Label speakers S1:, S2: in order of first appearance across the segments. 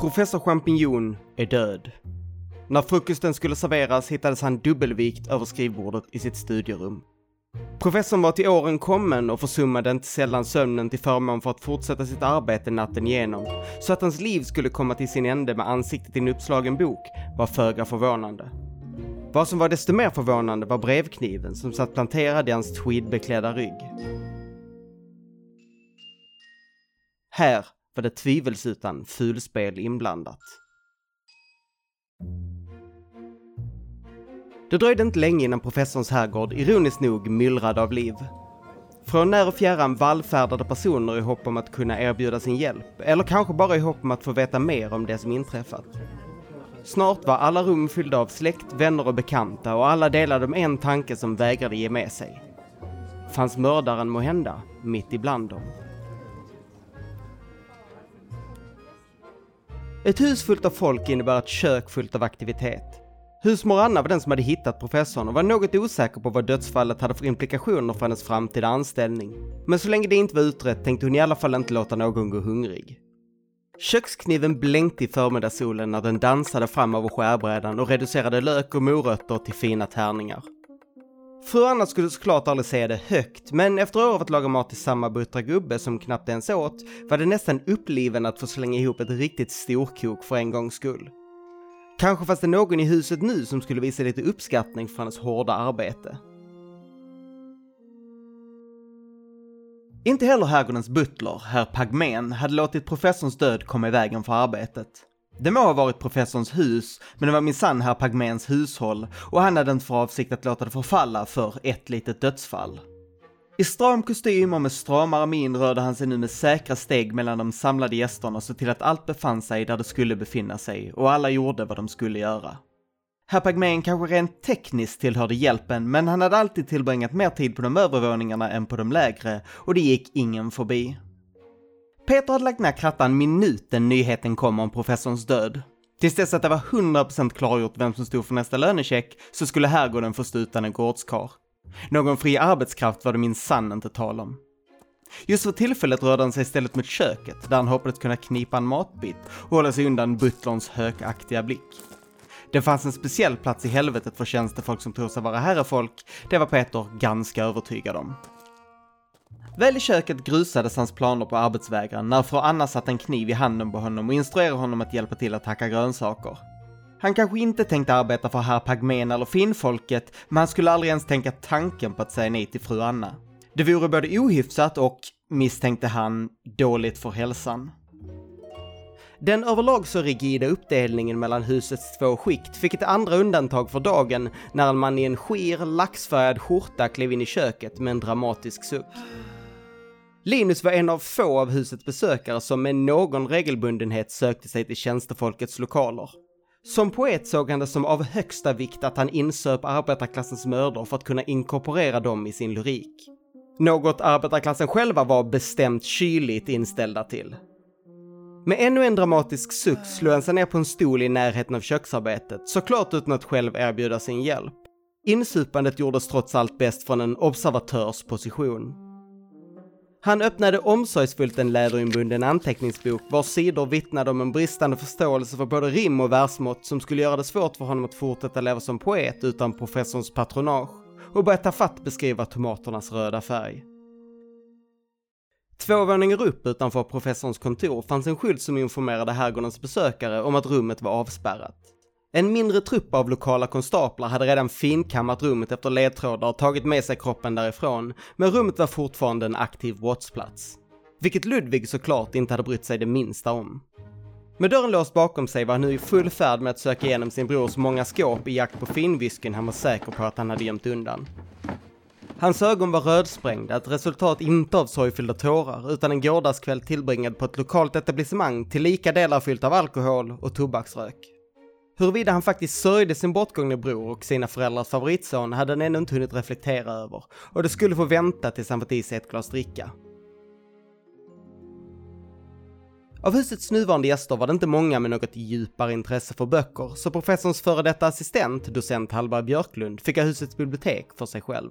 S1: Professor Champignon är död. När frukosten skulle serveras hittades han dubbelvikt över skrivbordet i sitt studierum. Professorn var till åren kommen och försummade inte sällan sömnen till förmån för att fortsätta sitt arbete natten igenom. Så att hans liv skulle komma till sin ände med ansiktet i en uppslagen bok var föga förvånande. Vad som var desto mer förvånande var brevkniven som satt planterad i hans tweedbeklädda rygg. Här var det tvivelsutan fulspel inblandat. Det dröjde inte länge innan professorns herrgård ironiskt nog myllrade av liv. Från när och fjärran vallfärdade personer i hopp om att kunna erbjuda sin hjälp, eller kanske bara i hopp om att få veta mer om det som inträffat. Snart var alla rum fyllda av släkt, vänner och bekanta och alla delade om en tanke som vägrade ge med sig. Fanns mördaren måhända mitt ibland dem? Ett hus fullt av folk innebär ett kök fullt av aktivitet. Husmor Anna var den som hade hittat professorn och var något osäker på vad dödsfallet hade för implikationer för hennes framtida anställning. Men så länge det inte var utrett tänkte hon i alla fall inte låta någon gå hungrig. Kökskniven blänkte i förmiddagssolen när den dansade fram över skärbrädan och reducerade lök och morötter till fina tärningar. Fru Anna skulle såklart aldrig säga det högt, men efter år av att laga mat till samma buttra gubbe som knappt ens åt, var det nästan uppliven att få slänga ihop ett riktigt storkok för en gångs skull. Kanske fanns det någon i huset nu som skulle visa lite uppskattning för hennes hårda arbete. Inte heller herrgårdens butler, herr Pagmen, hade låtit professorns död komma i vägen för arbetet. Det må ha varit professorns hus, men det var minsann herr Pagmens hushåll och han hade inte för avsikt att låta det förfalla för ett litet dödsfall. I stram kostym och med stramare min rörde han sig nu med säkra steg mellan de samlade gästerna och såg till att allt befann sig där det skulle befinna sig och alla gjorde vad de skulle göra. Herr Pagmen kanske rent tekniskt tillhörde hjälpen, men han hade alltid tillbringat mer tid på de övervåningarna än på de lägre och det gick ingen förbi. Peter hade lagt ner krattan minuten nyheten kom om professorns död. Tills dess att det var 100% klargjort vem som stod för nästa lönecheck så skulle herrgården få stå utan en gårdskar. Någon fri arbetskraft var det minsann inte tal om. Just för tillfället rörde han sig istället mot köket, där han hoppades kunna knipa en matbit och hålla sig undan butlerns hökaktiga blick. Det fanns en speciell plats i helvetet för tjänstefolk som tror sig vara herrefolk, det var Peter ganska övertygad om. Väl i köket grusades hans planer på arbetsvägran när fru Anna satte en kniv i handen på honom och instruerade honom att hjälpa till att hacka grönsaker. Han kanske inte tänkte arbeta för herr Pagmen eller finfolket, men han skulle aldrig ens tänka tanken på att säga nej till fru Anna. Det vore både ohyfsat och, misstänkte han, dåligt för hälsan. Den överlag så rigida uppdelningen mellan husets två skikt fick ett andra undantag för dagen när en man i en skir, laxfärgad skjorta klev in i köket med en dramatisk suck. Linus var en av få av husets besökare som med någon regelbundenhet sökte sig till tjänstefolkets lokaler. Som poet såg han det som av högsta vikt att han insöp arbetarklassens mödor för att kunna inkorporera dem i sin lyrik. Något arbetarklassen själva var bestämt kyligt inställda till. Med ännu en dramatisk suck slog han sig ner på en stol i närheten av köksarbetet, såklart utan att själv erbjuda sin hjälp. Insupandet gjordes trots allt bäst från en observatörs position. Han öppnade omsorgsfullt en läderinbunden anteckningsbok vars sidor vittnade om en bristande förståelse för både rim och versmått som skulle göra det svårt för honom att fortsätta leva som poet utan professorns patronage och började ta fatt beskriva tomaternas röda färg. Två våningar upp utanför professorns kontor fanns en skylt som informerade herrgårdens besökare om att rummet var avspärrat. En mindre trupp av lokala konstaplar hade redan finkammat rummet efter ledtrådar och tagit med sig kroppen därifrån, men rummet var fortfarande en aktiv brottsplats. Vilket Ludvig såklart inte hade brytt sig det minsta om. Med dörren låst bakom sig var han nu i full färd med att söka igenom sin brors många skåp i jakt på finvisken han var säker på att han hade gömt undan. Hans ögon var rödsprängda, ett resultat inte av sorgfyllda tårar, utan en gårdagskväll tillbringad på ett lokalt etablissemang till lika delar fyllt av alkohol och tobaksrök. Huruvida han faktiskt sörjde sin bortgångne bror och sina föräldrars favoritson hade han ännu inte hunnit reflektera över och det skulle få vänta tills han fått i sig ett glas dricka. Av husets nuvarande gäster var det inte många med något djupare intresse för böcker, så professorns före detta assistent, docent Hallberg Björklund, fick ha husets bibliotek för sig själv.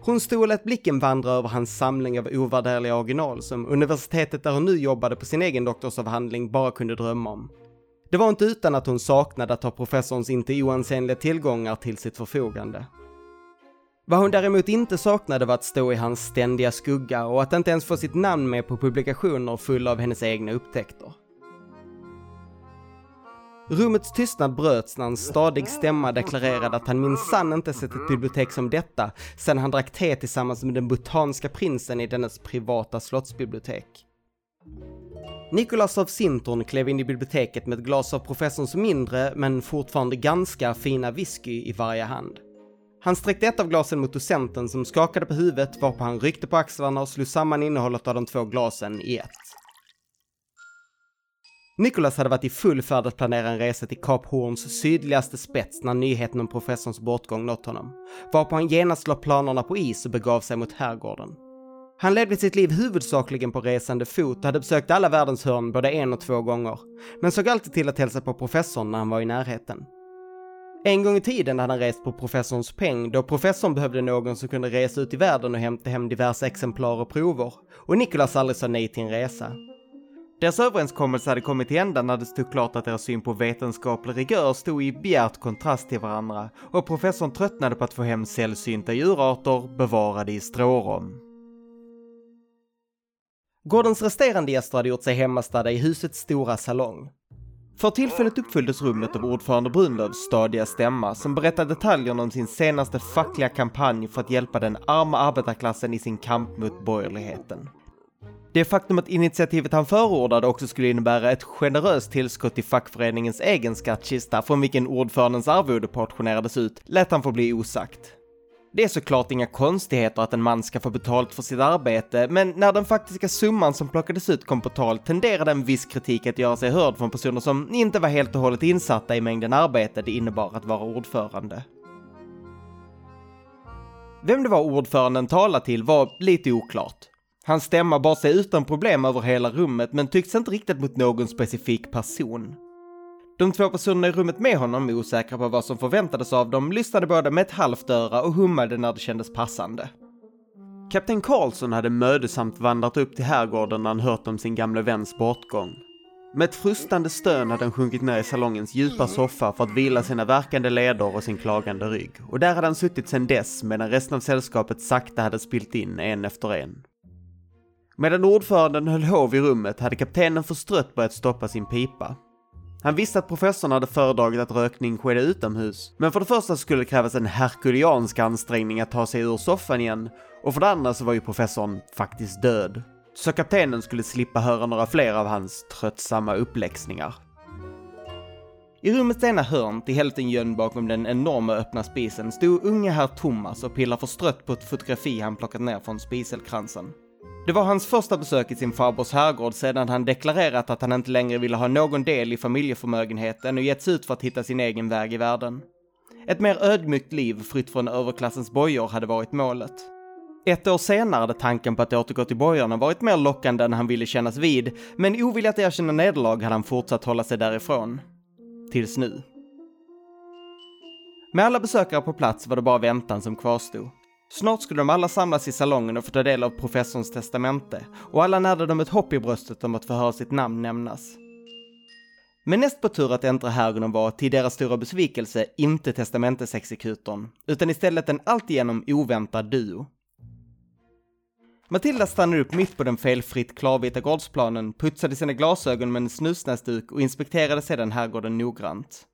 S2: Hon stod och lät blicken vandra över hans samling av ovärderliga original som universitetet där hon nu jobbade på sin egen doktorsavhandling bara kunde drömma om. Det var inte utan att hon saknade att ha professorns inte oansenliga tillgångar till sitt förfogande. Vad hon däremot inte saknade var att stå i hans ständiga skugga och att inte ens få sitt namn med på publikationer fulla av hennes egna upptäckter. Rummets tystnad bröts när en stadig stämma deklarerade att han minsann inte sett ett bibliotek som detta sedan han drack te tillsammans med den butanska prinsen i dennes privata slottsbibliotek. Nikolas av Sintorn klev in i biblioteket med ett glas av professorns mindre, men fortfarande ganska fina whisky i varje hand. Han sträckte ett av glasen mot docenten som skakade på huvudet varpå han ryckte på axlarna och slog samman innehållet av de två glasen i ett. Nicholas hade varit i full färd att planera en resa till Kap Horns sydligaste spets när nyheten om professorns bortgång nått honom, varpå han genast la planerna på is och begav sig mot herrgården. Han levde sitt liv huvudsakligen på resande fot och hade besökt alla världens hörn både en och två gånger, men såg alltid till att hälsa på professorn när han var i närheten. En gång i tiden hade han rest på professorns peng då professorn behövde någon som kunde resa ut i världen och hämta hem diverse exemplar och prover, och Nicholas aldrig sa nej till en resa. Deras överenskommelse hade kommit till ända när det stod klart att deras syn på vetenskaplig rigör stod i bjärt kontrast till varandra och professorn tröttnade på att få hem sällsynta djurarter bevarade i strårom. Gårdens resterande gäster hade gjort sig hemmastadda i husets stora salong. För tillfället uppfylldes rummet av ordförande Brunlövs stadiga stämma som berättade detaljerna om sin senaste fackliga kampanj för att hjälpa den arma arbetarklassen i sin kamp mot borgerligheten. Det faktum att initiativet han förordade också skulle innebära ett generöst tillskott till fackföreningens egen skattkista från vilken ordförandens arvode portionerades ut lät han få bli osagt. Det är såklart inga konstigheter att en man ska få betalt för sitt arbete, men när den faktiska summan som plockades ut kom på tal tenderade en viss kritik att göra sig hörd från personer som inte var helt och hållet insatta i mängden arbete det innebar att vara ordförande. Vem det var ordföranden talade till var lite oklart. Hans stämma bar sig utan problem över hela rummet men tycktes inte riktigt mot någon specifik person. De två personerna i rummet med honom, osäkra på vad som förväntades av dem, lyssnade båda med ett halvt öra och hummade när det kändes passande. Kapten Karlsson hade mödosamt vandrat upp till herrgården när han hört om sin gamle väns bortgång. Med ett frustande stön hade han sjunkit ner i salongens djupa soffa för att vila sina verkande leder och sin klagande rygg. Och där hade han suttit sedan dess medan resten av sällskapet sakta hade spilt in en efter en. Medan ordföranden höll hov i rummet hade kaptenen förstrött börjat stoppa sin pipa. Han visste att professorn hade föredragit att rökning skedde utomhus, men för det första skulle det krävas en herkuliansk ansträngning att ta sig ur soffan igen, och för det andra så var ju professorn faktiskt död. Så kaptenen skulle slippa höra några fler av hans tröttsamma uppläxningar. I rummets ena hörn, till hälften gömd bakom den enorma öppna spisen, stod unge herr Thomas och pillade förstrött på ett fotografi han plockat ner från spiselkransen. Det var hans första besök i sin farbrors herrgård sedan han deklarerat att han inte längre ville ha någon del i familjeförmögenheten och gett sig ut för att hitta sin egen väg i världen. Ett mer ödmjukt liv fritt från överklassens bojor hade varit målet. Ett år senare hade tanken på att återgå till bojorna varit mer lockande än han ville kännas vid, men ovillig att erkänna nederlag hade han fortsatt hålla sig därifrån. Tills nu. Med alla besökare på plats var det bara väntan som kvarstod. Snart skulle de alla samlas i salongen och få ta del av professorns testamente, och alla närde dem ett hopp i bröstet om att få höra sitt namn nämnas. Men näst på tur att äntra herrgården var, till deras stora besvikelse, inte testamentesexekutorn, utan istället en alltigenom oväntad duo. Matilda stannade upp mitt på den felfritt klarvita gårdsplanen, putsade sina glasögon med en snusnäsduk och inspekterade sedan herrgården noggrant.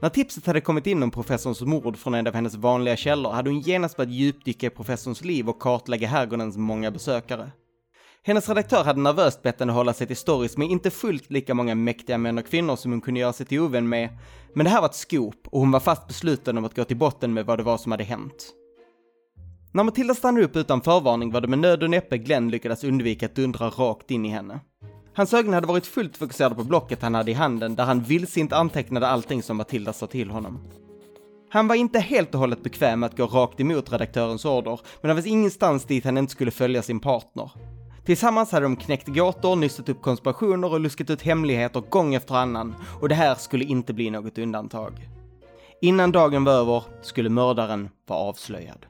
S2: När tipset hade kommit in om professorns mord från en av hennes vanliga källor hade hon genast börjat djupdyka i professorns liv och kartlägga herrgårdens många besökare. Hennes redaktör hade nervöst bett henne hålla sig till stories med inte fullt lika många mäktiga män och kvinnor som hon kunde göra sig till ovän med, men det här var ett skop och hon var fast besluten om att gå till botten med vad det var som hade hänt. När Matilda stannade upp utan förvarning var det med nöd och näppe Glenn lyckades undvika att dundra rakt in i henne. Hans ögon hade varit fullt fokuserade på blocket han hade i handen där han vildsint antecknade allting som Matilda sa till honom. Han var inte helt och hållet bekväm med att gå rakt emot redaktörens order, men det fanns ingenstans dit han inte skulle följa sin partner. Tillsammans hade de knäckt gåtor, nystat upp konspirationer och luskat ut hemligheter gång efter annan, och det här skulle inte bli något undantag. Innan dagen var över skulle mördaren vara avslöjad.